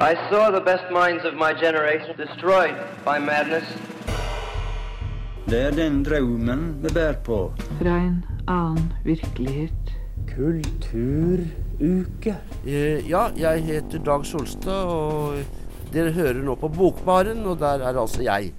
I saw the best minds of my generation destroyed by madness. Det er den drømmen vi bærer på. Fra en annen virkelighet. Kulturuke. Eh, Ja, jeg heter Dag Solstad, og dere hører nå på Bokbaren, og der er altså jeg.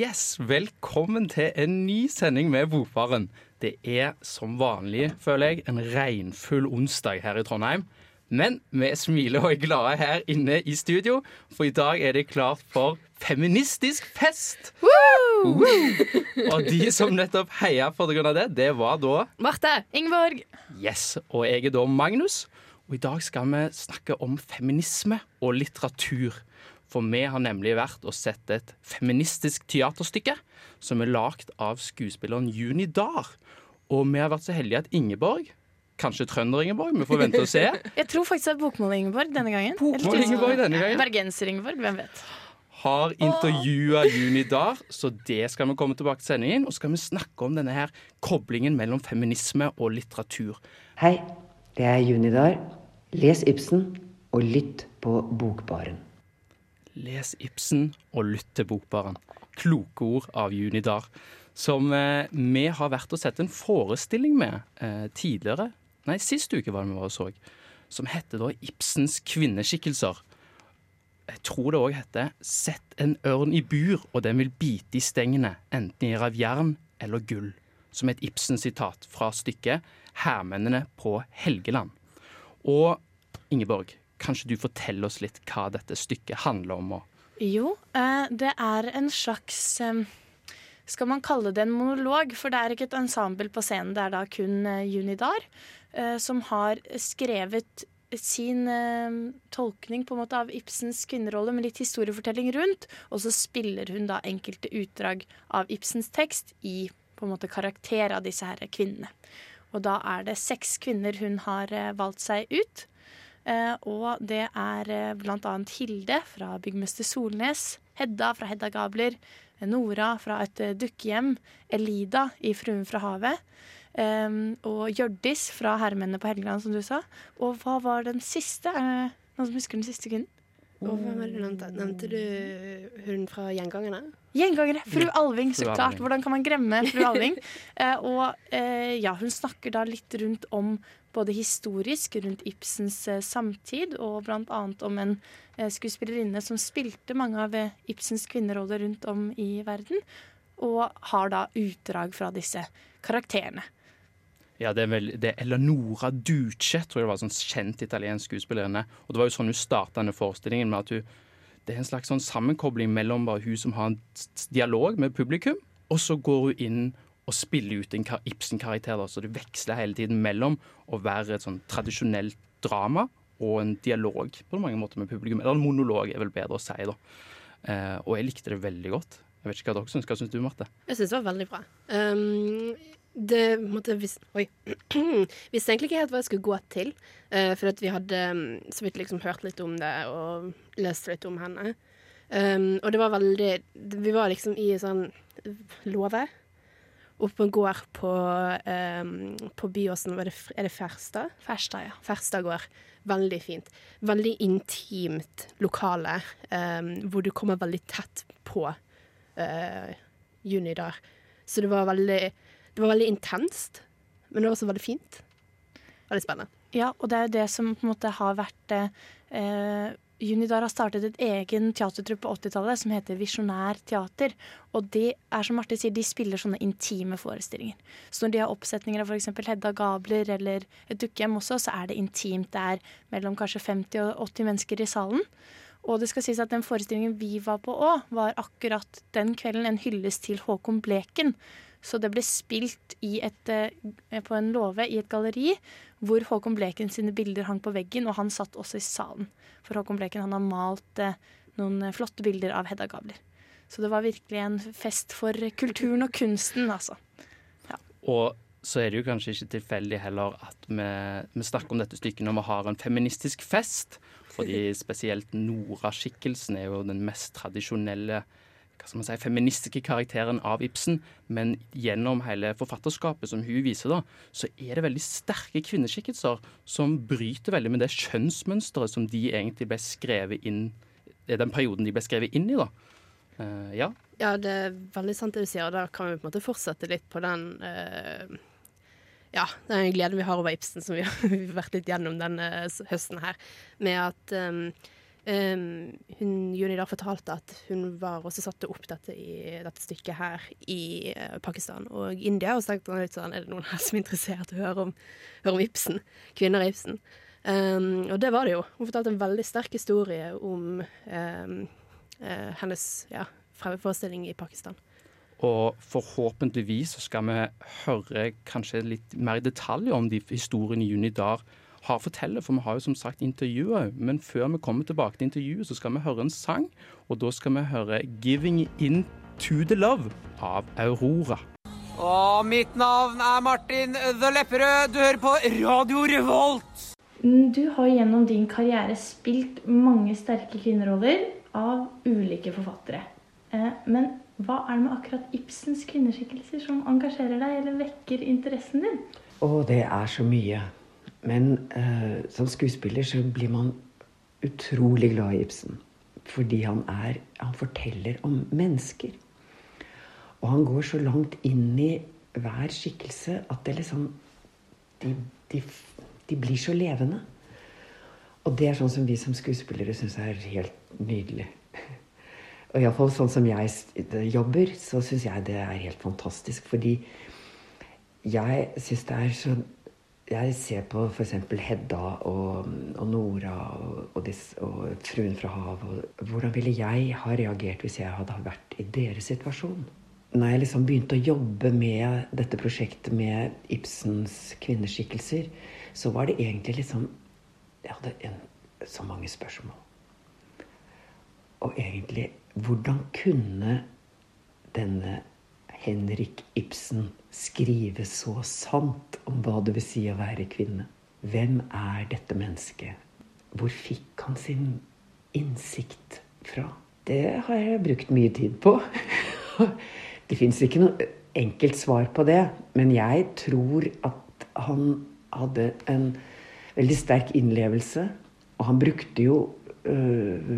Yes, velkommen til en ny sending med Bokbaren. Det er som vanlig, føler jeg, en regnfull onsdag her i Trondheim. Men vi smiler og er glade her inne i studio, for i dag er det klart for feministisk fest! Woo! Og de som nettopp heia på grunn av det, det var da Marte. Ingeborg. Yes, og jeg er da Magnus. Og i dag skal vi snakke om feminisme og litteratur. For vi har nemlig vært og sett et feministisk teaterstykke som er lagd av skuespilleren Juni Dahr. Og vi har vært så heldige at Ingeborg, kanskje trønder-Ingeborg, vi får vente og se, Jeg tror faktisk det er Bokmål-Ingeborg denne gangen. Bokmål-Ingeborg denne gangen. Bergenser-Ingeborg, hvem vet. har intervjua Juni Dahr, så det skal vi komme tilbake til sendingen. Og så skal vi snakke om denne her koblingen mellom feminisme og litteratur. Hei, det er Junidar. Les Ibsen og lytt på Bokbaren. Les Ibsen og lytt til Bokbaren. Kloke ord av Juni Dahr. Som eh, vi har vært og sett en forestilling med eh, tidligere, nei, sist uke var det vi var og så, som heter da Ibsens kvinneskikkelser. Jeg tror det òg heter 'Sett en ørn i bur, og den vil bite i stengene, enten i av jern eller gull'. Som et Ibsen-sitat fra stykket 'Hærmennene på Helgeland'. Og Ingeborg, kanskje du forteller oss litt hva dette stykket handler om? Og Jo, eh, det er en slags eh, Skal man kalle det en monolog? For det er ikke et ensemble på scenen, det er da kun Junidar eh, som har skrevet sin eh, tolkning på en måte av Ibsens kvinnerolle med litt historiefortelling rundt, og så spiller hun da enkelte utdrag av Ibsens tekst i på en måte karakter av disse her kvinnene. Og da er det seks kvinner hun har eh, valgt seg ut. Eh, og det er eh, annet Hilde fra Byggmester Solnes, Hedda fra Hedda Gabler, Nora fra et eh, dukkehjem, Elida i Fruen fra havet, eh, og Hjørdis fra Hermene på Helgeland, som du sa. Og hva var den siste? Er det noen som husker den siste kvinnen? Oh. var det du nevnte? Nevnte du hun fra Gjengangerne? Gjengangere. Fru Alving, så klart. Hvordan kan man glemme fru Alving? uh, og uh, ja, hun snakker da litt rundt om både historisk, rundt Ibsens uh, samtid, og blant annet om en skuespillerinne som spilte mange av Ibsens kvinneroller rundt om i verden, og har da utdrag fra disse karakterene. Ja, det er, vel, det er Eleonora Duce, tror jeg det var, sånn kjent italiensk skuespillerinne. Og det var jo sånn hun starta denne forestillingen med at hun Det er en slags sånn sammenkobling mellom bare hun som har en dialog med publikum, og så går hun inn og spiller ut en Ibsen-karakter. Så det veksler hele tiden mellom å være et sånn tradisjonelt drama og en dialog på mange måter med publikum. Eller en monolog, er vel bedre å si, da. Eh, og jeg likte det veldig godt. Jeg vet ikke hva dere syns. Hva syns du, Marte? Jeg syns det var veldig bra. Um, det måtte vis Oi. Visste egentlig ikke helt hva jeg skulle gå til. Uh, for vi hadde um, så vidt liksom hørt litt om det og lest litt om henne. Um, og det var veldig Vi var liksom i sånn låve. Oppe på en gård på, um, på Byåsen. Var det, er det Ferstad? Ferstad, ja. Ferstad gård. Veldig fint. Veldig intimt lokale, um, hvor du kommer veldig tett på uh, Juni der. Så det var veldig Det var veldig intenst, men det var også veldig fint. Veldig spennende. Ja, og det er jo det som på en måte har vært eh, Junidar har startet et egen teatertrupp på 80-tallet som heter Visjonær teater. Og de er som Marte sier, de spiller sånne intime forestillinger. Så når de har oppsetninger av f.eks. Hedda Gabler eller et dukkehjem også, så er det intimt. Det er mellom kanskje 50 og 80 mennesker i salen. Og det skal sies at den forestillingen vi var på òg, var akkurat den kvelden en hyllest til Håkon Bleken. Så det ble spilt i et, eh, på en låve i et galleri hvor Håkon Bleken sine bilder hang på veggen, og han satt også i salen. For Håkon Bleken han har malt eh, noen eh, flotte bilder av Hedda Gabler. Så det var virkelig en fest for kulturen og kunsten, altså. Og så er det jo kanskje ikke tilfeldig heller at vi, vi snakker om dette stykket når vi har en feministisk fest. Fordi spesielt Nora-skikkelsen er jo den mest tradisjonelle hva skal man si, feministiske karakteren av Ibsen, men gjennom hele forfatterskapet som hun viser, da, så er det veldig sterke kvinneskikkelser som bryter veldig med det kjønnsmønsteret som de egentlig ble skrevet inn den perioden de ble skrevet inn i, da. Uh, ja. Ja, det er veldig sant det du sier, og da kan vi på en måte fortsette litt på den uh, ja, den gleden vi har over Ibsen, som vi har vært litt gjennom denne høsten her, med at um, um, hun, Juni da fortalte at hun var også satte opp dette, i, dette stykket her i uh, Pakistan og India. Og så tenkte han litt sånn, er det noen her som er interessert i å høre om, høre om Ibsen? Kvinner i Ibsen. Um, og det var det jo. Hun fortalte en veldig sterk historie om um, uh, hennes ja, forestilling i Pakistan. Og forhåpentligvis skal vi høre kanskje litt mer i detalj om de historiene Juni Dar har å fortelle, for vi har jo som sagt intervjuet. Men før vi kommer tilbake til intervjuet, så skal vi høre en sang. Og da skal vi høre 'Giving In To The Love' av Aurora. Og mitt navn er Martin The Lepperød. Du hører på Radio Revolt. Du har gjennom din karriere spilt mange sterke kvinneroller av ulike forfattere. Eh, men hva er det med akkurat Ibsens kvinneskikkelser som engasjerer deg eller vekker interessen din? Å, det er så mye. Men uh, som skuespiller så blir man utrolig glad i Ibsen. Fordi han, er, han forteller om mennesker. Og han går så langt inn i hver skikkelse at det liksom de, de de blir så levende. Og det er sånn som vi som skuespillere syns er helt nydelig. Og iallfall sånn som jeg jobber, så syns jeg det er helt fantastisk. Fordi jeg syns det er så Jeg ser på f.eks. Hedda og, og Nora og, og, dis, og, Fruen fra havet. Hvordan ville jeg ha reagert hvis jeg hadde vært i deres situasjon? Når jeg liksom begynte å jobbe med dette prosjektet med Ibsens kvinneskikkelser, så var det egentlig liksom Jeg hadde en, så mange spørsmål. Og egentlig Hvordan kunne denne Henrik Ibsen skrive så sant om hva det vil si å være kvinne? Hvem er dette mennesket? Hvor fikk han sin innsikt fra? Det har jeg brukt mye tid på. Det fins ikke noe enkelt svar på det, men jeg tror at han hadde en veldig sterk innlevelse. Og han brukte jo øh,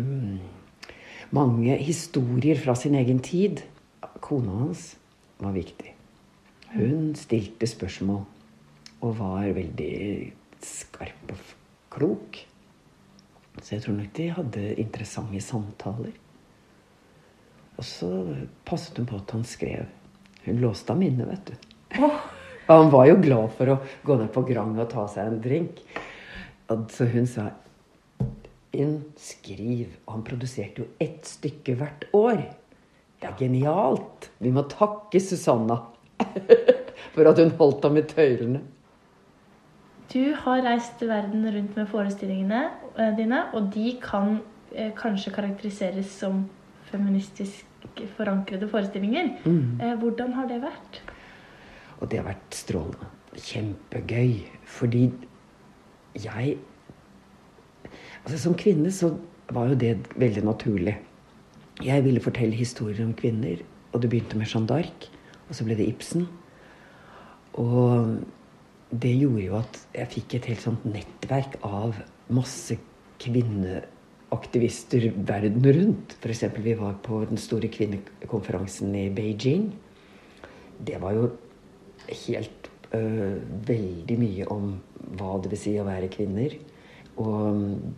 mange historier fra sin egen tid. Kona hans var viktig. Hun stilte spørsmål og var veldig skarp og klok. Så jeg tror nok de hadde interessante samtaler. Og så passet hun på at han skrev. Hun låste ham inne, vet du. Oh. Og han var jo glad for å gå ned på Grang og ta seg en drink. Så hun sa inn, skriv. Og han produserte jo ett stykke hvert år. Det er genialt. Vi må takke Susanna for at hun holdt ham i tøylene. Du har reist verden rundt med forestillingene eh, dine, og de kan eh, kanskje karakteriseres som feministisk forankrede forestillinger. Mm. Eh, hvordan har det vært? Og det har vært strålende. Kjempegøy. Fordi jeg Altså Som kvinne så var jo det veldig naturlig. Jeg ville fortelle historier om kvinner, og det begynte med Jeanne d'Arc. Og så ble det Ibsen. Og det gjorde jo at jeg fikk et helt sånt nettverk av masse kvinneaktivister verden rundt. F.eks. vi var på den store kvinnekonferansen i Beijing. Det var jo helt øh, veldig mye om hva det vil si å være kvinner. Og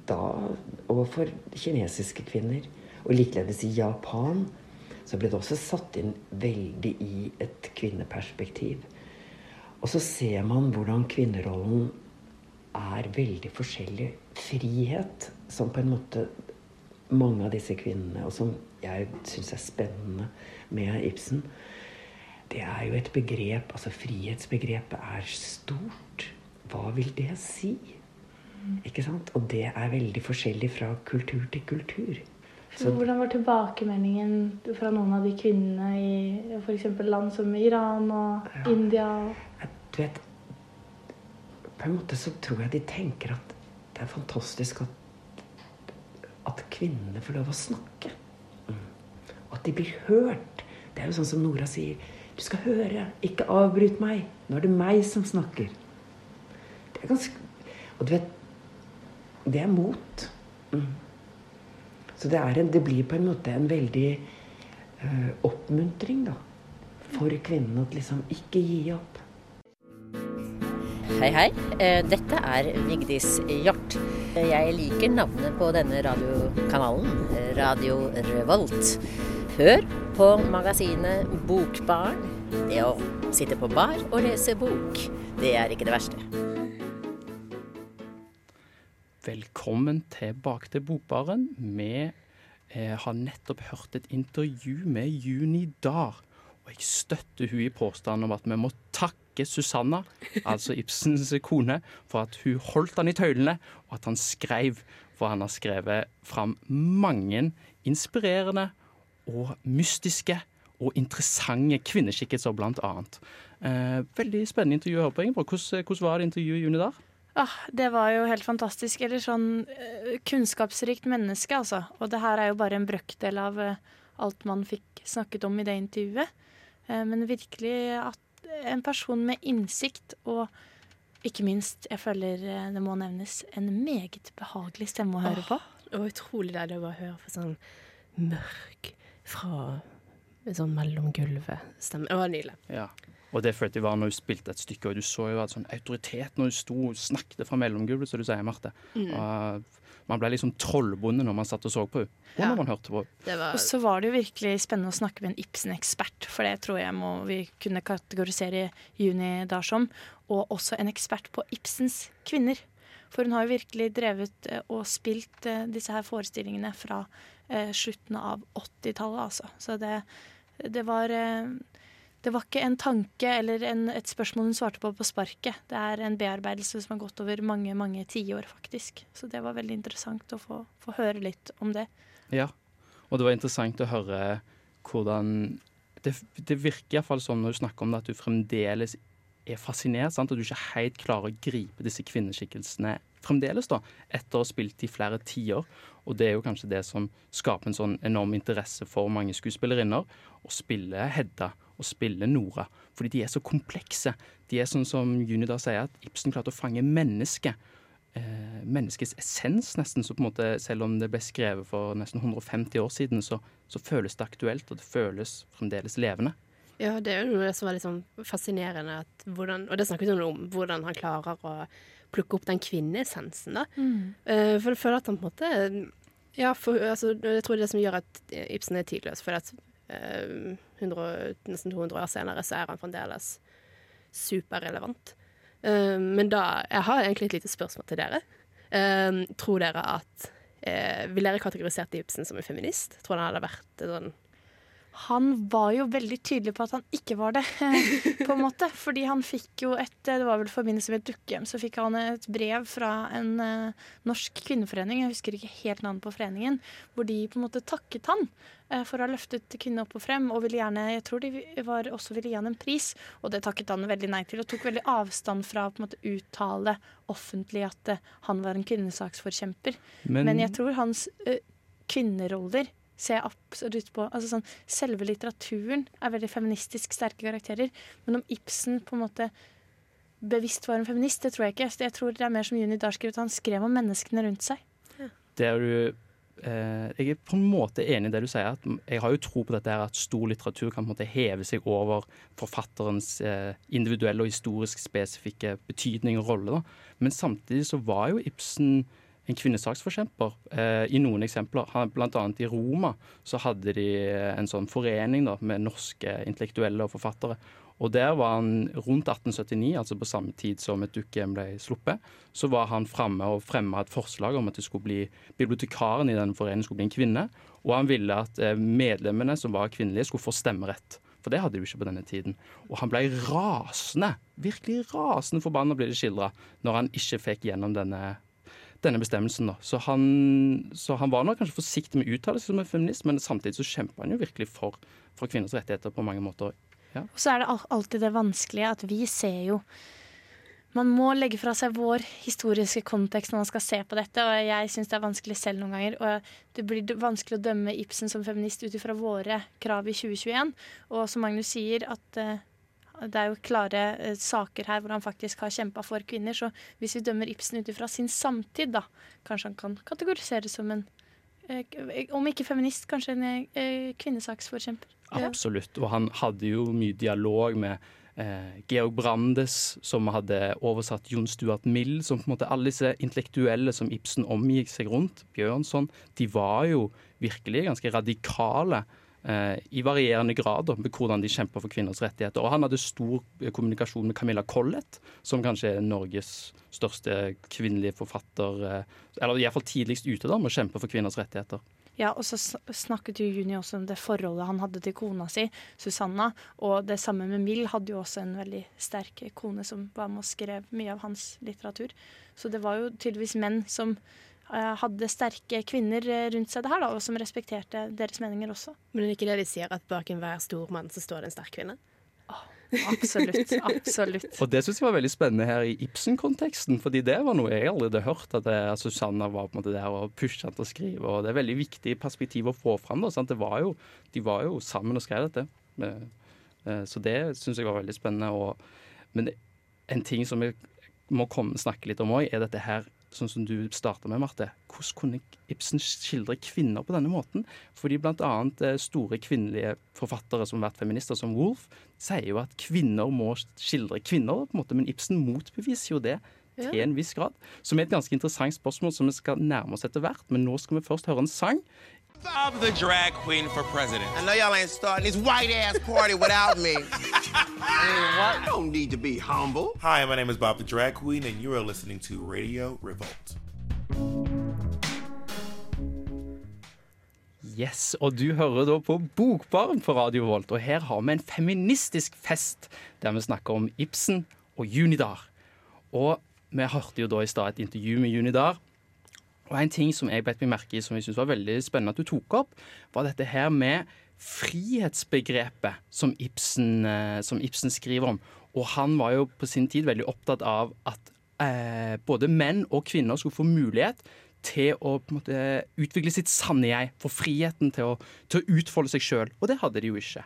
da overfor kinesiske kvinner. Og likeledes i Japan så ble det også satt inn veldig i et kvinneperspektiv. Og så ser man hvordan kvinnerollen er veldig forskjellig. Frihet, som på en måte mange av disse kvinnene, og som jeg syns er spennende med Ibsen, det er jo et begrep Altså frihetsbegrepet er stort. Hva vil det si? Ikke sant? Og det er veldig forskjellig fra kultur til kultur. Så, hvordan var tilbakemeldingen fra noen av de kvinnene i f.eks. land som Iran og ja. India? Du vet, På en måte så tror jeg de tenker at det er fantastisk at, at kvinnene får lov å snakke. Mm. Og at de blir hørt. Det er jo sånn som Nora sier. Du skal høre, ikke avbryt meg. Nå er det meg som snakker. Det er ganske Og du vet Det er mot. Mm. Så det, en, det blir på en måte en veldig uh, oppmuntring, da. For kvinnen å liksom ikke gi opp. Hei, hei. Eh, Dette er Vigdis Hjort. Jeg liker navnet på denne radiokanalen, Radio Revolt. Hør på magasinet Bokbarn. Det å sitte på bar og lese bok, det er ikke det verste. Velkommen tilbake til Bokbaren. Vi eh, har nettopp hørt et intervju med Juni Dar. Og jeg støtter hun i påstanden om at vi må takke Susanna, altså Ibsens kone, for at hun holdt han i tøylene, og at han skrev. For han har skrevet fram mange inspirerende og mystiske og interessante kvinneskikkelser, blant annet. Eh, veldig spennende intervju å høre på. Ingeborg. Hvordan, hvordan var det intervjuet, Juni Dahr? Ah, det var jo helt fantastisk. Eller sånn eh, kunnskapsrikt menneske, altså. Og det her er jo bare en brøkdel av eh, alt man fikk snakket om i det intervjuet. Eh, men virkelig at en person med innsikt og ikke minst, jeg føler det må nevnes, en meget behagelig stemme å høre på. Det var utrolig deilig å bare høre på sånn mørk fra sånn mellomgulvet-stemme. Det var nydelig. Ja. Og det følte jeg var når hun spilte et stykke, og du så jo at sånn autoritet når hun sto og snakket fra mellomgulvet, som du sier, Marte. Mm. Og man ble liksom trollbonde når man satt og så på henne, og Ja. når man hørte på henne. Og så var det jo virkelig spennende å snakke med en Ibsen-ekspert, for det tror jeg må vi kunne kategorisere Juni da som. Og også en ekspert på Ibsens kvinner. For hun har jo virkelig drevet eh, og spilt eh, disse her forestillingene fra eh, slutten av 80-tallet, altså. Så det, det var det var ikke en tanke eller en, et spørsmål hun svarte på på sparket. Det er en bearbeidelse som har gått over mange mange tiår, faktisk. Så det var veldig interessant å få, få høre litt om det. Ja, og det var interessant å høre hvordan Det, det virker iallfall sånn når du snakker om det, at du fremdeles er fascinert. Sant? At du ikke helt klarer å gripe disse kvinneskikkelsene fremdeles, da, etter å ha spilt i flere tiår. Og det er jo kanskje det som skaper en sånn enorm interesse for mange skuespillerinner. Å spille Hedda og spille Nora. Fordi de er så komplekse. De er sånn som Juni da sier, at Ibsen klarte å fange mennesket eh, menneskets essens, nesten. Så på en måte, selv om det ble skrevet for nesten 150 år siden, så, så føles det aktuelt, og det føles fremdeles levende. Ja, det er jo noe som er litt sånn fascinerende, at hvordan, og det snakket hun om, hvordan han klarer å plukke opp den kvinneessensen, da. Mm. Eh, for jeg føler at han på en måte Ja, for, altså, jeg tror det er det som gjør at Ibsen er tidløs, for at 100, nesten 200 år senere så er han fremdeles superrelevant. Eh, men da Jeg har egentlig et lite spørsmål til dere. Eh, tror dere at Ville Vil dere kategorisert Ibsen som en feminist? Tror han hadde vært sånn Han var jo veldig tydelig på at han ikke var det, på en måte. Fordi han fikk jo et Det var vel i forbindelse med et dukkehjem, så fikk han et brev fra en uh, norsk kvinneforening, jeg husker ikke helt navnet på foreningen, hvor de på en måte takket han uh, for å ha løftet kvinner opp og frem, og ville gjerne Jeg tror de var, også ville gi han en pris, og det takket han veldig nei til, og tok veldig avstand fra å på en måte uttale offentlig at uh, han var en kvinnesaksforkjemper. Men- Men, jeg tror hans kvinneroller ser jeg absolutt på altså sånn, Selve litteraturen er veldig feministisk sterke karakterer. Men om Ibsen på en måte bevisst var en feminist, det tror jeg ikke. Så Jeg tror det er mer som Juni Dahr skrev, at han skrev om menneskene rundt seg. Det er du Uh, Jeg er på en måte enig i det du sier. at Jeg har jo tro på dette her at stor litteratur kan på en måte heve seg over forfatterens uh, individuelle og historisk spesifikke betydning og rolle. Da. Men samtidig så var jo Ibsen en kvinnesaksforkjemper eh, i noen eksempler. bl.a. i Roma så hadde de en sånn forening da, med norske intellektuelle og forfattere. Og der var han rundt 1879, altså på samme tid som et dukkehjem ble sluppet, så var han framme og fremma et forslag om at det skulle bli bibliotekaren i denne foreningen skulle bli en kvinne. Og han ville at eh, medlemmene som var kvinnelige, skulle få stemmerett. For det hadde de jo ikke på denne tiden. Og han ble rasende, virkelig rasende forbanna ble det skildra, når han ikke fikk gjennom denne denne bestemmelsen. da. Så han, så han var nok kanskje forsiktig med å uttale seg som en feminist, men samtidig så kjempa han jo virkelig for, for kvinners rettigheter på mange måter. Ja. Og så er det alltid det vanskelige at vi ser jo man må legge fra seg vår historiske kontekst når man skal se på dette. Og jeg syns det er vanskelig selv noen ganger. Og det blir vanskelig å dømme Ibsen som feminist ut ifra våre krav i 2021. Og som Magnus sier, at uh, det er jo klare uh, saker her hvor han faktisk har kjempa for kvinner. Så hvis vi dømmer Ibsen ut ifra sin samtid, da, kanskje han kan kategoriseres som en uh, om ikke feminist, kanskje en kvinnesaksforkjemper. Absolutt. Og han hadde jo mye dialog med eh, Georg Brandes, som hadde oversatt Jon Stuart Mill. som på en måte Alle disse intellektuelle som Ibsen omgikk seg rundt, Bjørnson, de var jo virkelig ganske radikale. Eh, I varierende grad med hvordan de kjemper for kvinners rettigheter. Og han hadde stor kommunikasjon med Camilla Collett, som kanskje er Norges største kvinnelige forfatter, eh, eller iallfall tidligst ute da, med å kjempe for kvinners rettigheter. Ja, og så snakket jo Juni også om det forholdet han hadde til kona si, Susanna. Og det samme med Mill hadde jo også en veldig sterk kone som var med og skrev mye av hans litteratur. Så det var jo tydeligvis menn som hadde sterke kvinner eh, rundt seg det her, da, og som respekterte deres meninger også. Men er ikke det de sier, at bak enhver stor mann så står det en sterk kvinne? Absolutt. absolutt. Og det syns jeg var veldig spennende her i Ibsen-konteksten, fordi det var noe jeg aldri hadde hørt. At, det, Susanna var på en måte der og pushet til å skrive. og Det er veldig viktig perspektiv å få fram. Da, var jo, de var jo sammen og skrev dette. Eh, så det syns jeg var veldig spennende. Og, men en ting som vi må komme, snakke litt om òg, er dette her sånn som du starta med, Marte. Hvordan kunne Ibsen skildre kvinner på denne måten? Fordi bl.a. Eh, store kvinnelige forfattere som har vært feminister, som Wolf, sier jo at kvinner må skildre kvinner, på en måte, men Ibsen motbeviser jo det til en viss grad. Som er et ganske interessant spørsmål som vi skal nærme oss etter hvert. Men nå skal vi først høre en sang Bob the drag queen for president. I know y'all ain't starting this white ass party without me. I don't need to be humble. Hi, my name is Bob the drag queen, and you are listening to Radio Revolt. Yes, og du hører da på Bokbaren på Radio Volt, og her har vi en feministisk fest der vi snakker om Ibsen og Junidar. Og vi hørte jo da i stad et intervju med Junidar, og en ting som jeg bet meg merke i som jeg synes var veldig spennende at du tok opp, var dette her med frihetsbegrepet som Ibsen, eh, som Ibsen skriver om. Og han var jo på sin tid veldig opptatt av at eh, både menn og kvinner skulle få mulighet til å måte, utvikle sitt sanne jeg, få friheten til å, til å utfolde seg sjøl. Og det hadde de jo ikke.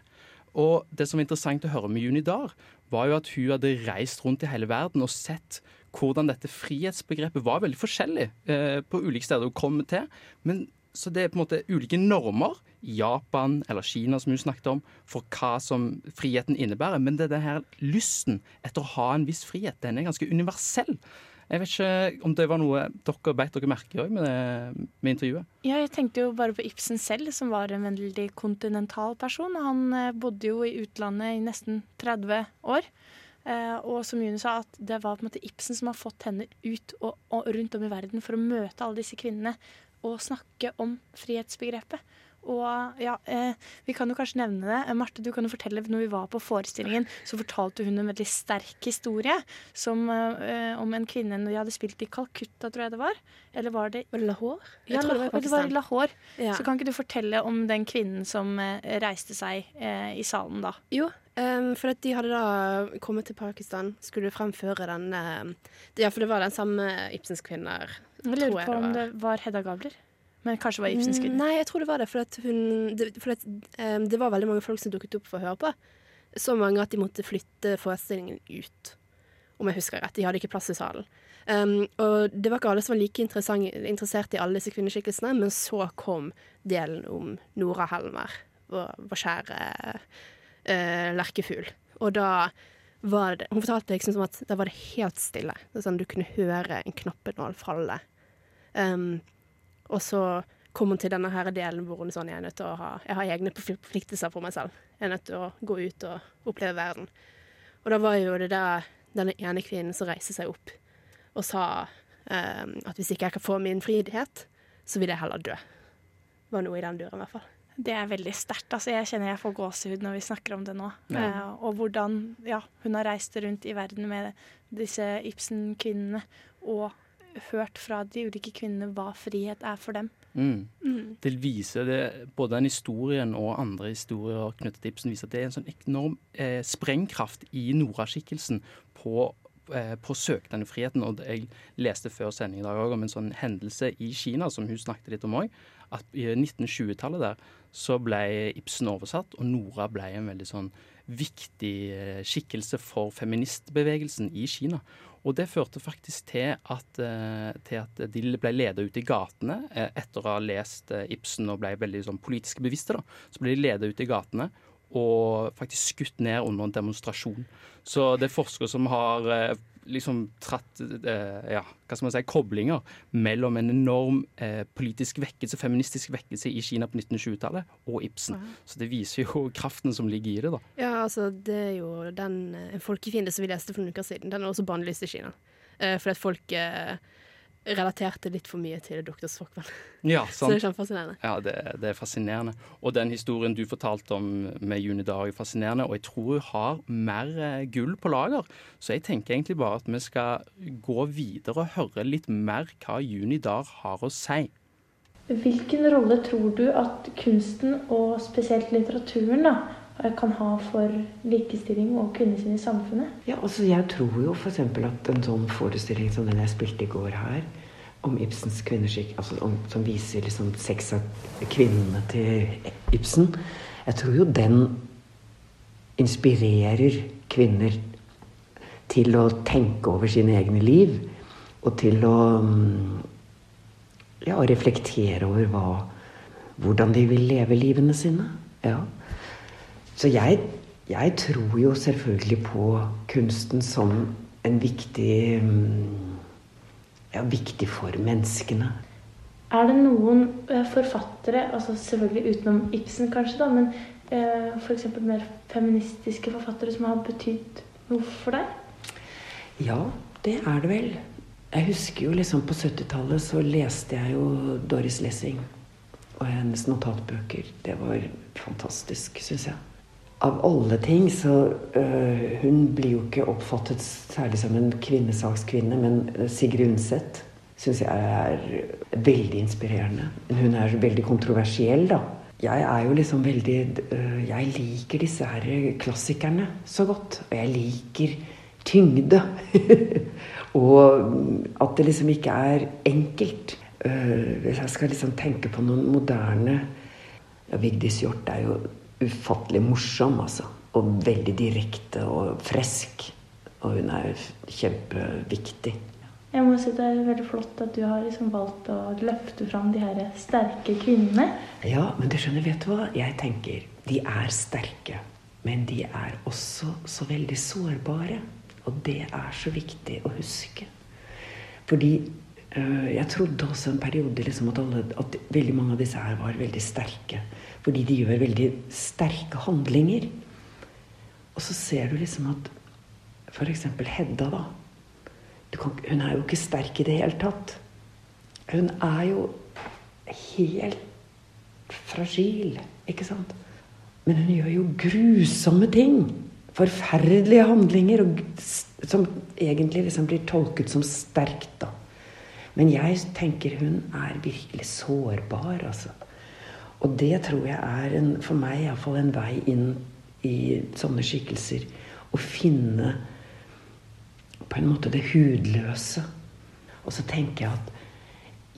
Og det som er interessant å høre med Juni Dahr, var jo at hun hadde reist rundt i hele verden og sett hvordan dette frihetsbegrepet var veldig forskjellig eh, på ulike steder hun kom til. Men så det er på en måte ulike normer Japan eller Kina som hun snakket om, for hva som friheten innebærer. Men det er denne lysten etter å ha en viss frihet, den er ganske universell. Jeg vet ikke om det var noe dere beit dere merke i med, med, intervjuet? Ja, jeg tenkte jo bare på Ibsen selv, som var en veldig kontinental person. Han eh, bodde jo i utlandet i nesten 30 år. Eh, og som Juni sa, at det var på en måte Ibsen som har fått henne ut og, og rundt om i verden for å møte alle disse kvinnene og snakke om frihetsbegrepet. Og ja, eh, vi kan jo kanskje nevne det. Marte, du kan jo fortelle når vi var på forestillingen, så fortalte hun en veldig sterk historie som, eh, om en kvinne når de hadde spilt i Calcutta, tror jeg det var. Eller var det Lahore? Ja, det var, det var Lahore. Ja. Så kan ikke du fortelle om den kvinnen som eh, reiste seg eh, i salen da? Jo, Um, for at de hadde da kommet til Pakistan, skulle fremføre den uh, Ja, for det var den samme Ibsens kvinner. Jeg lurer på om det var Hedda Gabler. Men kanskje var Ibsens kvinne? Nei, jeg tror det var det. For, hun, det, for at, um, det var veldig mange folk som dukket opp for å høre på. Så mange at de måtte flytte forestillingen ut, om jeg husker rett. De hadde ikke plass i salen. Um, og det var ikke alle som var like interessert i alle disse kvinneskikkelsene, men så kom delen om Nora Helmer, vår, vår kjære uh, lerkefugl. Og da var det Hun fortalte liksom som at da var det helt stille. Det sånn, du kunne høre en knappenål falle. Um, og så kom hun til denne her delen hvor hun sånn Jeg er nødt til å ha Jeg har egne forpliktelser for meg selv. Jeg er nødt til å gå ut og oppleve verden. Og da var jo det der denne ene kvinnen som reiste seg opp og sa um, at hvis ikke jeg kan få min frihet, så vil jeg heller dø. Det var noe i den duren, i hvert fall. Det er veldig sterkt. Altså, jeg kjenner jeg får gåsehud når vi snakker om det nå. Ja. Uh, og hvordan ja, hun har reist rundt i verden med disse Ibsen-kvinnene og hørt fra de ulike kvinnene hva frihet er for dem. Mm. Mm. Det viser det, Både den historien og andre historier knyttet til Ibsen viser at det er en sånn enorm eh, sprengkraft i Nora-skikkelsen på eh, på søknadefriheten. Og jeg leste før sending i dag òg om en sånn hendelse i Kina som hun snakket litt om òg. At i 1920-tallet der så ble Ibsen oversatt, og Nora ble en veldig sånn viktig eh, skikkelse for feministbevegelsen i Kina. Og det førte faktisk til at, eh, til at de ble ledet ut i gatene eh, etter å ha lest Ibsen og ble veldig sånn, politisk bevisste. da, Så ble de ledet ut i gatene og faktisk skutt ned under en demonstrasjon. Så det er forskere som har liksom tratt eh, ja, hva skal man si, koblinger mellom en enorm eh, politisk vekkelse, feministisk vekkelse i Kina på 1920-tallet og Ibsen. Ja. Så det viser jo kraften som ligger i det, da. Ja, altså det er jo den En folkefiende som vi leste for noen uker siden, den er også bannlyst i Kina. Eh, fordi at folk eh, relaterte litt for mye til Dr. Stockmann. Ja, så det er kjempefascinerende. Ja, det, det, er fascinerende. Og den historien du fortalte om med Juni Dar er fascinerende, og jeg tror hun har mer eh, gull på lager. Så jeg tenker egentlig bare at vi skal gå videre og høre litt mer hva Juni Dar har å si. Hvilken rolle tror du at kunsten, og spesielt litteraturen, da, kan ha for likestilling og kvinnesyn i samfunnet? Ja, altså Jeg tror jo f.eks. at en sånn forestilling som den jeg spilte i går her, om Ibsens kvinneskikk, altså om, som viser liksom seks av kvinnene til Ibsen Jeg tror jo den inspirerer kvinner til å tenke over sine egne liv. Og til å ja, reflektere over hva, hvordan de vil leve livene sine. Ja. Så jeg, jeg, tror jo selvfølgelig på kunsten som en viktig ja, viktig for menneskene. Er det noen eh, forfattere, altså selvfølgelig utenom Ibsen kanskje, da, men eh, f.eks. mer feministiske forfattere som har betydd noe for deg? Ja, det er det vel. Jeg husker jo liksom på 70-tallet så leste jeg jo Doris Lessing og hennes notatbøker. Det var fantastisk, syns jeg av alle ting så øh, Hun blir jo ikke oppfattet særlig som en kvinnesakskvinne, men Sigrid Undset syns jeg er veldig inspirerende. Hun er veldig kontroversiell, da. Jeg er jo liksom veldig øh, Jeg liker disse her klassikerne så godt. Og jeg liker tyngde. og at det liksom ikke er enkelt. Uh, hvis jeg skal liksom tenke på noen moderne ja, Vigdis Hjorth er jo ufattelig morsom, altså. Og veldig direkte og frisk. Og hun er kjempeviktig. Jeg må si Det er veldig flott at du har liksom valgt å løfte fram de her sterke kvinnene. Ja, men du skjønner, vet du hva? Jeg tenker de er sterke. Men de er også så veldig sårbare. Og det er så viktig å huske. Fordi øh, jeg trodde også en periode liksom at, alle, at veldig mange av disse her var veldig sterke. Fordi de gjør veldig sterke handlinger. Og så ser du liksom at f.eks. Hedda, da. Kan, hun er jo ikke sterk i det hele tatt. Hun er jo helt fragil, ikke sant? Men hun gjør jo grusomme ting. Forferdelige handlinger og, som egentlig liksom blir tolket som sterkt, da. Men jeg tenker hun er virkelig sårbar, altså. Og det tror jeg er en, for meg iallfall en vei inn i sånne skikkelser. Å finne på en måte det hudløse. Og så tenker jeg at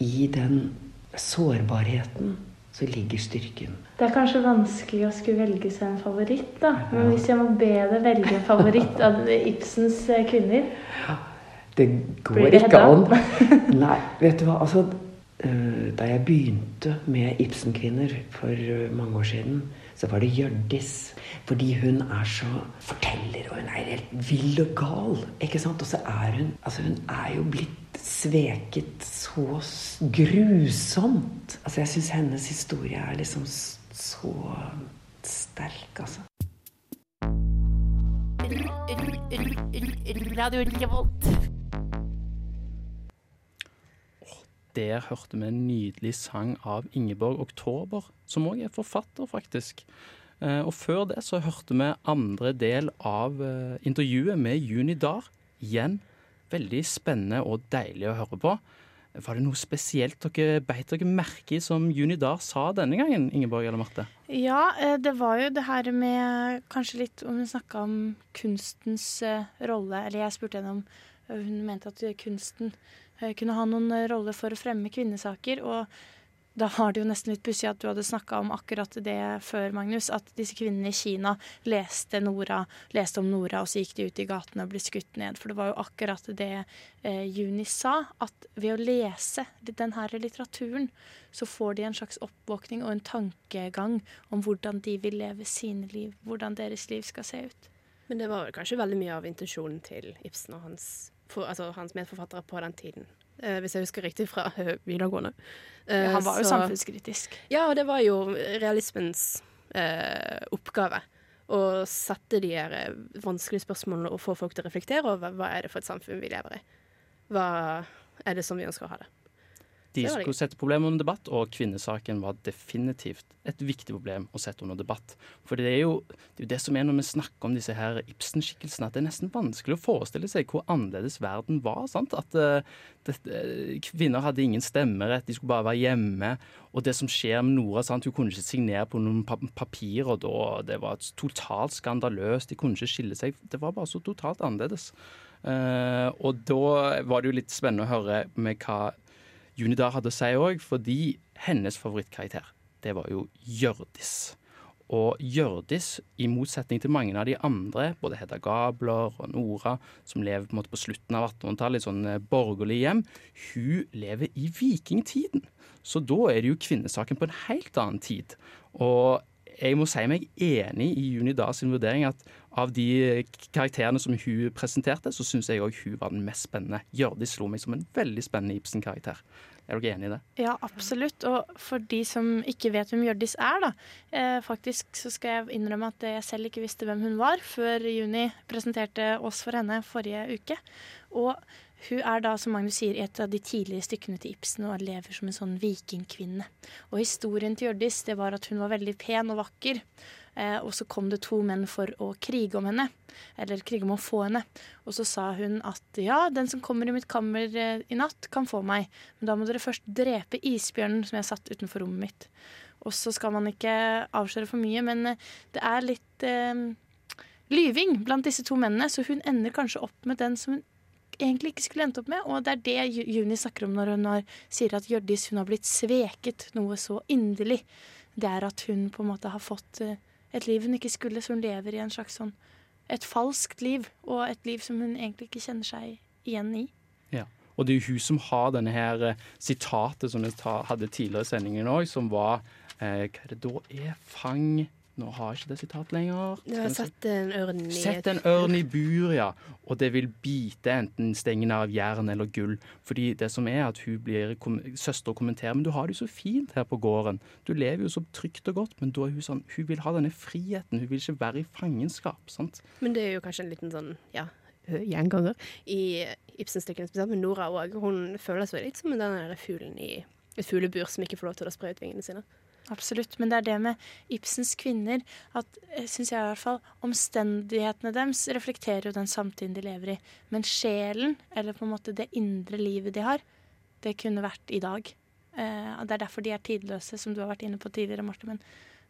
i den sårbarheten så ligger styrken. Det er kanskje vanskelig å skulle velge seg en favoritt, da. Men hvis jeg må be deg velge en favoritt av Ibsens eh, kvinner Det går det ikke an. Nei, vet du hva. Altså da jeg begynte med Ibsen-kvinner for eh, mange år siden, så var det Hjørdis. Fordi hun er så forteller, og hun er helt vill og gal. ikke sant? Og så er hun altså hun er jo blitt sveket så grusomt. Altså Jeg syns hennes historie er liksom så sterk, altså. Radio Revolt. Der hørte vi en nydelig sang av Ingeborg Oktober, som òg er forfatter, faktisk. Eh, og før det så hørte vi andre del av eh, intervjuet med Juni Dahr. Igjen veldig spennende og deilig å høre på. Var det noe spesielt dere beit dere merke i som Junidar sa denne gangen, Ingeborg eller Marte? Ja, eh, det var jo det her med kanskje litt om hun snakka om kunstens rolle. Eller jeg spurte henne om hun mente at kunsten kunne ha noen rolle for å fremme kvinnesaker. Og da var det jo nesten litt pussig at du hadde snakka om akkurat det før, Magnus. At disse kvinnene i Kina leste, Nora, leste om Nora, og så gikk de ut i gatene og ble skutt ned. For det var jo akkurat det eh, Juni sa, at ved å lese denne litteraturen, så får de en slags oppvåkning og en tankegang om hvordan de vil leve sine liv, hvordan deres liv skal se ut. Men det var kanskje veldig mye av intensjonen til Ibsen og hans, for, altså hans medforfattere på den tiden? Eh, hvis jeg husker riktig fra videregående. Ja, han var jo eh, så, samfunnskritisk. Ja, og det var jo realismens eh, oppgave. Å sette de her eh, vanskelige spørsmålene og få folk til å reflektere over hva er det for et samfunn vi lever i. Hva er det som vi ønsker å ha det. De skulle sette problemet under debatt, og kvinnesaken var definitivt et viktig problem å sette under debatt. For det er jo det, er jo det som er når vi snakker om disse her Ibsen-skikkelsene, at det er nesten vanskelig å forestille seg hvor annerledes verden var. sant? At uh, det, uh, kvinner hadde ingen stemmerett, de skulle bare være hjemme. Og det som skjer med Nora, sant? hun kunne ikke signere på noen pa og da. Det var totalt skandaløst, de kunne ikke skille seg. Det var bare så totalt annerledes. Uh, og da var det jo litt spennende å høre med hva Junidar hadde å si òg, fordi hennes favorittkarakter, det var jo Hjørdis. Og Hjørdis, i motsetning til mange av de andre, både Hedda Gabler og Nora, som lever på, på slutten av 1800-tallet i sånn borgerlige borgerlig hjem, hun lever i vikingtiden. Så da er det jo kvinnesaken på en helt annen tid. Og jeg må si meg enig i Juni Da sin vurdering at av de karakterene som hun presenterte, så syns jeg òg hun var den mest spennende. Hjørdis slo meg som en veldig spennende Ibsen-karakter. Er dere enig i det? Ja, absolutt. Og for de som ikke vet hvem Hjørdis er, da. Eh, faktisk så skal jeg innrømme at jeg selv ikke visste hvem hun var før Juni presenterte oss for henne forrige uke. Og hun er da, som Magnus sier, et av de tidligere stykkene til Ibsen og lever som en sånn vikingkvinne. Og historien til Hjørdis det var at hun var veldig pen og vakker. Eh, og så kom det to menn for å krige om henne. Eller krige om å få henne. Og så sa hun at ja, den som kommer i mitt kammer eh, i natt, kan få meg. Men da må dere først drepe isbjørnen som jeg satt utenfor rommet mitt. Og så skal man ikke avsløre for mye, men eh, det er litt eh, lyving blant disse to mennene, så hun ender kanskje opp med den som hun egentlig ikke skulle endt opp med. Og det er det Juni snakker om når hun har, sier at Hjørdis hun har blitt sveket noe så inderlig. Det er at hun på en måte har fått eh, et liv hun ikke skulle, så hun lever i en slags sånn et falskt liv. Og et liv som hun egentlig ikke kjenner seg igjen i. Ja. Og det er jo hun som har denne her eh, sitatet som jeg hadde tidligere i sendingen òg, som var eh, Hva er det da er? Fang nå har jeg ikke det sitatet lenger. Du har sett en ørn i Sett en ørn i bur, ja. Og det vil bite enten stengene av jern eller gull. Fordi det som er at hun blir søster og kommenterer Men du har det jo så fint her på gården. Du lever jo så trygt og godt. Men da er hun sånn Hun vil ha denne friheten. Hun vil ikke være i fangenskap. sant? Men det er jo kanskje en liten sånn ja, gjenganger i Ibsen-stykkene spesielt, med Nora òg. Hun føler seg litt som den der fuglen i et fuglebur som ikke får lov til å spre ut vingene sine. Absolutt. Men det er det med Ibsens kvinner at eh, synes jeg i hvert fall, omstendighetene deres reflekterer jo den samtiden de lever i. Men sjelen, eller på en måte det indre livet de har, det kunne vært i dag. Eh, det er derfor de er tidløse, som du har vært inne på tidligere, Marte. Men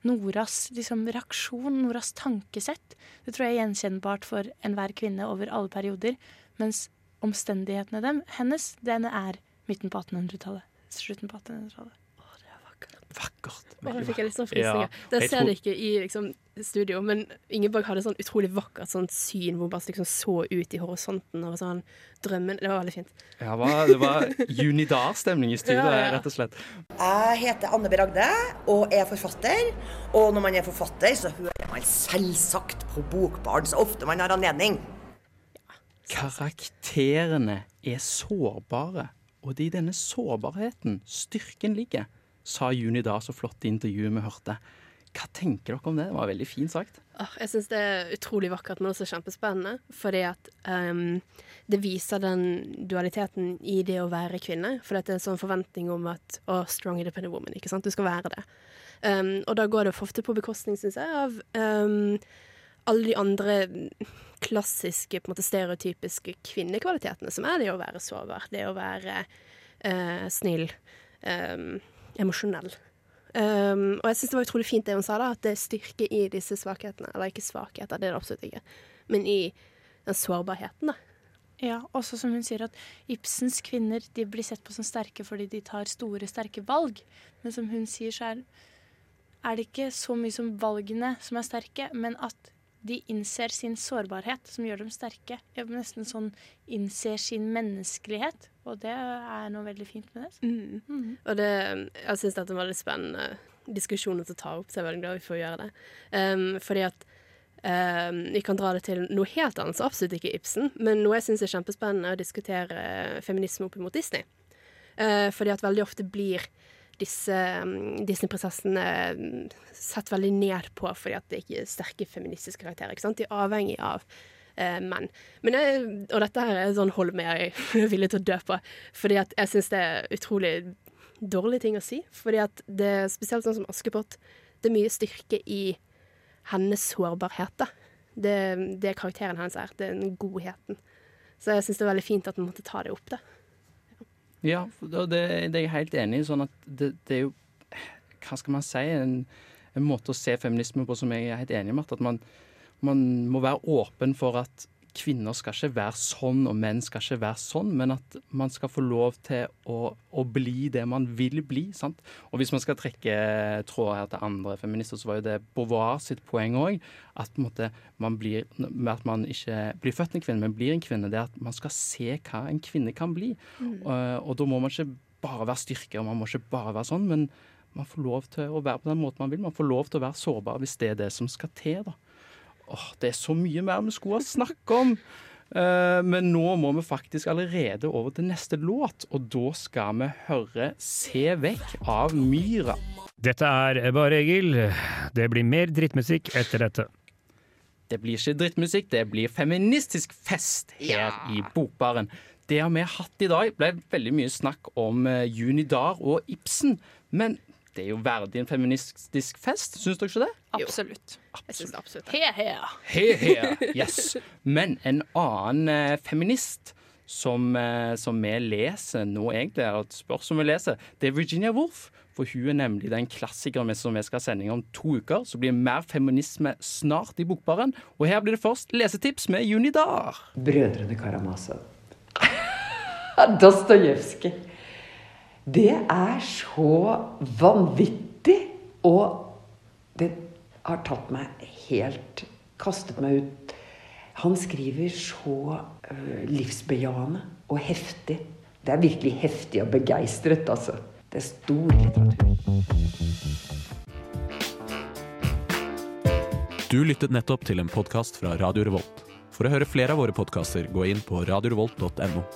Noras liksom, reaksjon, Noras tankesett, det tror jeg er gjenkjennbart for enhver kvinne over alle perioder. Mens omstendighetene dem, hennes, den er midten på 1800-tallet. Slutten på 1800-tallet vakkert. Nå fikk jeg litt sånn frysninger. Ja, det ser tror... ikke i liksom, studio, men Ingeborg hadde sånn utrolig vakkert sånn syn hvor hun bare liksom så ut i horisonten og sånn drømmen. Det var veldig fint. Ja, det var junidar-stemning i studio, ja, ja. rett og slett. Jeg heter Anne Bragde og er forfatter. Og når man er forfatter, så hører man selvsagt på Bokbarn så ofte man har anledning. Karakterene er sårbare, og det er i denne sårbarheten styrken ligger sa Juni da så flott i intervjuet vi hørte. Hva tenker dere om det? Det var veldig fint sagt. Jeg syns det er utrolig vakkert, men også kjempespennende. Fordi at um, det viser den dualiteten i det å være kvinne. For det er en sånn forventning om at å, strong independent woman, ikke sant. Du skal være det. Um, og da går det ofte på bekostning, syns jeg, av um, alle de andre klassiske, på en måte stereotypiske kvinnekvalitetene, som er det å være sårbar. Det å være uh, snill, um, emosjonell. Um, og jeg syns det var utrolig fint det hun sa, da, at det er styrke i disse svakhetene. Eller ikke svakheter, det er det absolutt ikke, men i den sårbarheten, da. Ja, også som hun sier at Ibsens kvinner de blir sett på som sterke fordi de tar store, sterke valg. Men som hun sier, så er, er det ikke så mye som valgene som er sterke, men at de innser sin sårbarhet, som gjør dem sterke. Nesten sånn innser sin menneskelighet. Og det er noe veldig fint med det. Mm. Mm. Og det, jeg syns dette er en veldig spennende diskusjon å ta opp, så jeg er veldig glad vi får gjøre det. Um, fordi at um, vi kan dra det til noe helt annet, så absolutt ikke Ibsen, men noe jeg syns er kjempespennende å diskutere feminisme opp mot Disney. Uh, fordi at veldig ofte blir disse um, Disney-prinsessene um, sett veldig ned på fordi at det ikke er sterke feministiske karakterer. ikke sant? De er avhengig av uh, menn. Men jeg, og dette her er sånn hold er villig til å dø på, fordi at jeg syns det er utrolig dårlige ting å si. Fordi at det er spesielt sånn som Askepott, det er mye styrke i hennes sårbarhet. da. Det, det karakteren hennes er den godheten. Så jeg syns det er veldig fint at man måtte ta det opp. da. Ja, det, det er jeg helt enig i. Sånn at det, det, er jo Hva skal man si? En, en, måte å se feminisme på som jeg er helt enig med. At man, man må være åpen for at kvinner skal ikke være sånn, og menn skal ikke være sånn, men at man skal få lov til å, å bli det man vil bli. sant? Og hvis man skal trekke tråder her til andre feminister, så var jo det Beauvoir sitt poeng òg. At, man blir, at man ikke blir født en kvinne, men blir en kvinne. Det er at man skal se hva en kvinne kan bli. Mm. Og, og, da må man ikke bare være styrke, og man må ikke bare være sånn, men man får lov til å være på den måten man vil. Man får lov til å være sårbar hvis det er det som skal til. da. Åh, det er så mye mer vi skulle ha snakket om. Uh, men nå må vi faktisk allerede over til neste låt, og da skal vi høre 'Se vekk' av Myra. Dette er bare Egil. Det blir mer drittmusikk etter dette. Det blir ikke drittmusikk, det blir feministisk fest her ja. i Bokbaren. Det har vi hatt i dag. ble veldig mye snakk om uh, Junidar og Ibsen. Men det er jo verdig en feministisk fest, syns dere ikke det? Absolutt. Absolutt He, he. he, he. Yes. Men en annen eh, feminist som, eh, som, vi leser nå, egentlig, er et spørsmål vi leser, det er Virginia Woolf. For hun er nemlig den klassikeren som vi skal ha sending om to uker. Så blir det mer feminisme snart i Bokbaren. Og her blir det først lesetips med Junidar. Brødrene Karamazov. Dostojevskij. Det er så vanvittig. Og det har tatt meg helt Kastet meg ut. Han skriver så uh, livsbejaende og heftig. Det er virkelig heftig og begeistret, altså. Det er stor litteratur. Du lyttet nettopp til en podkast fra Radio Revolt. For å høre flere av våre podkaster, gå inn på radiorevolt.no.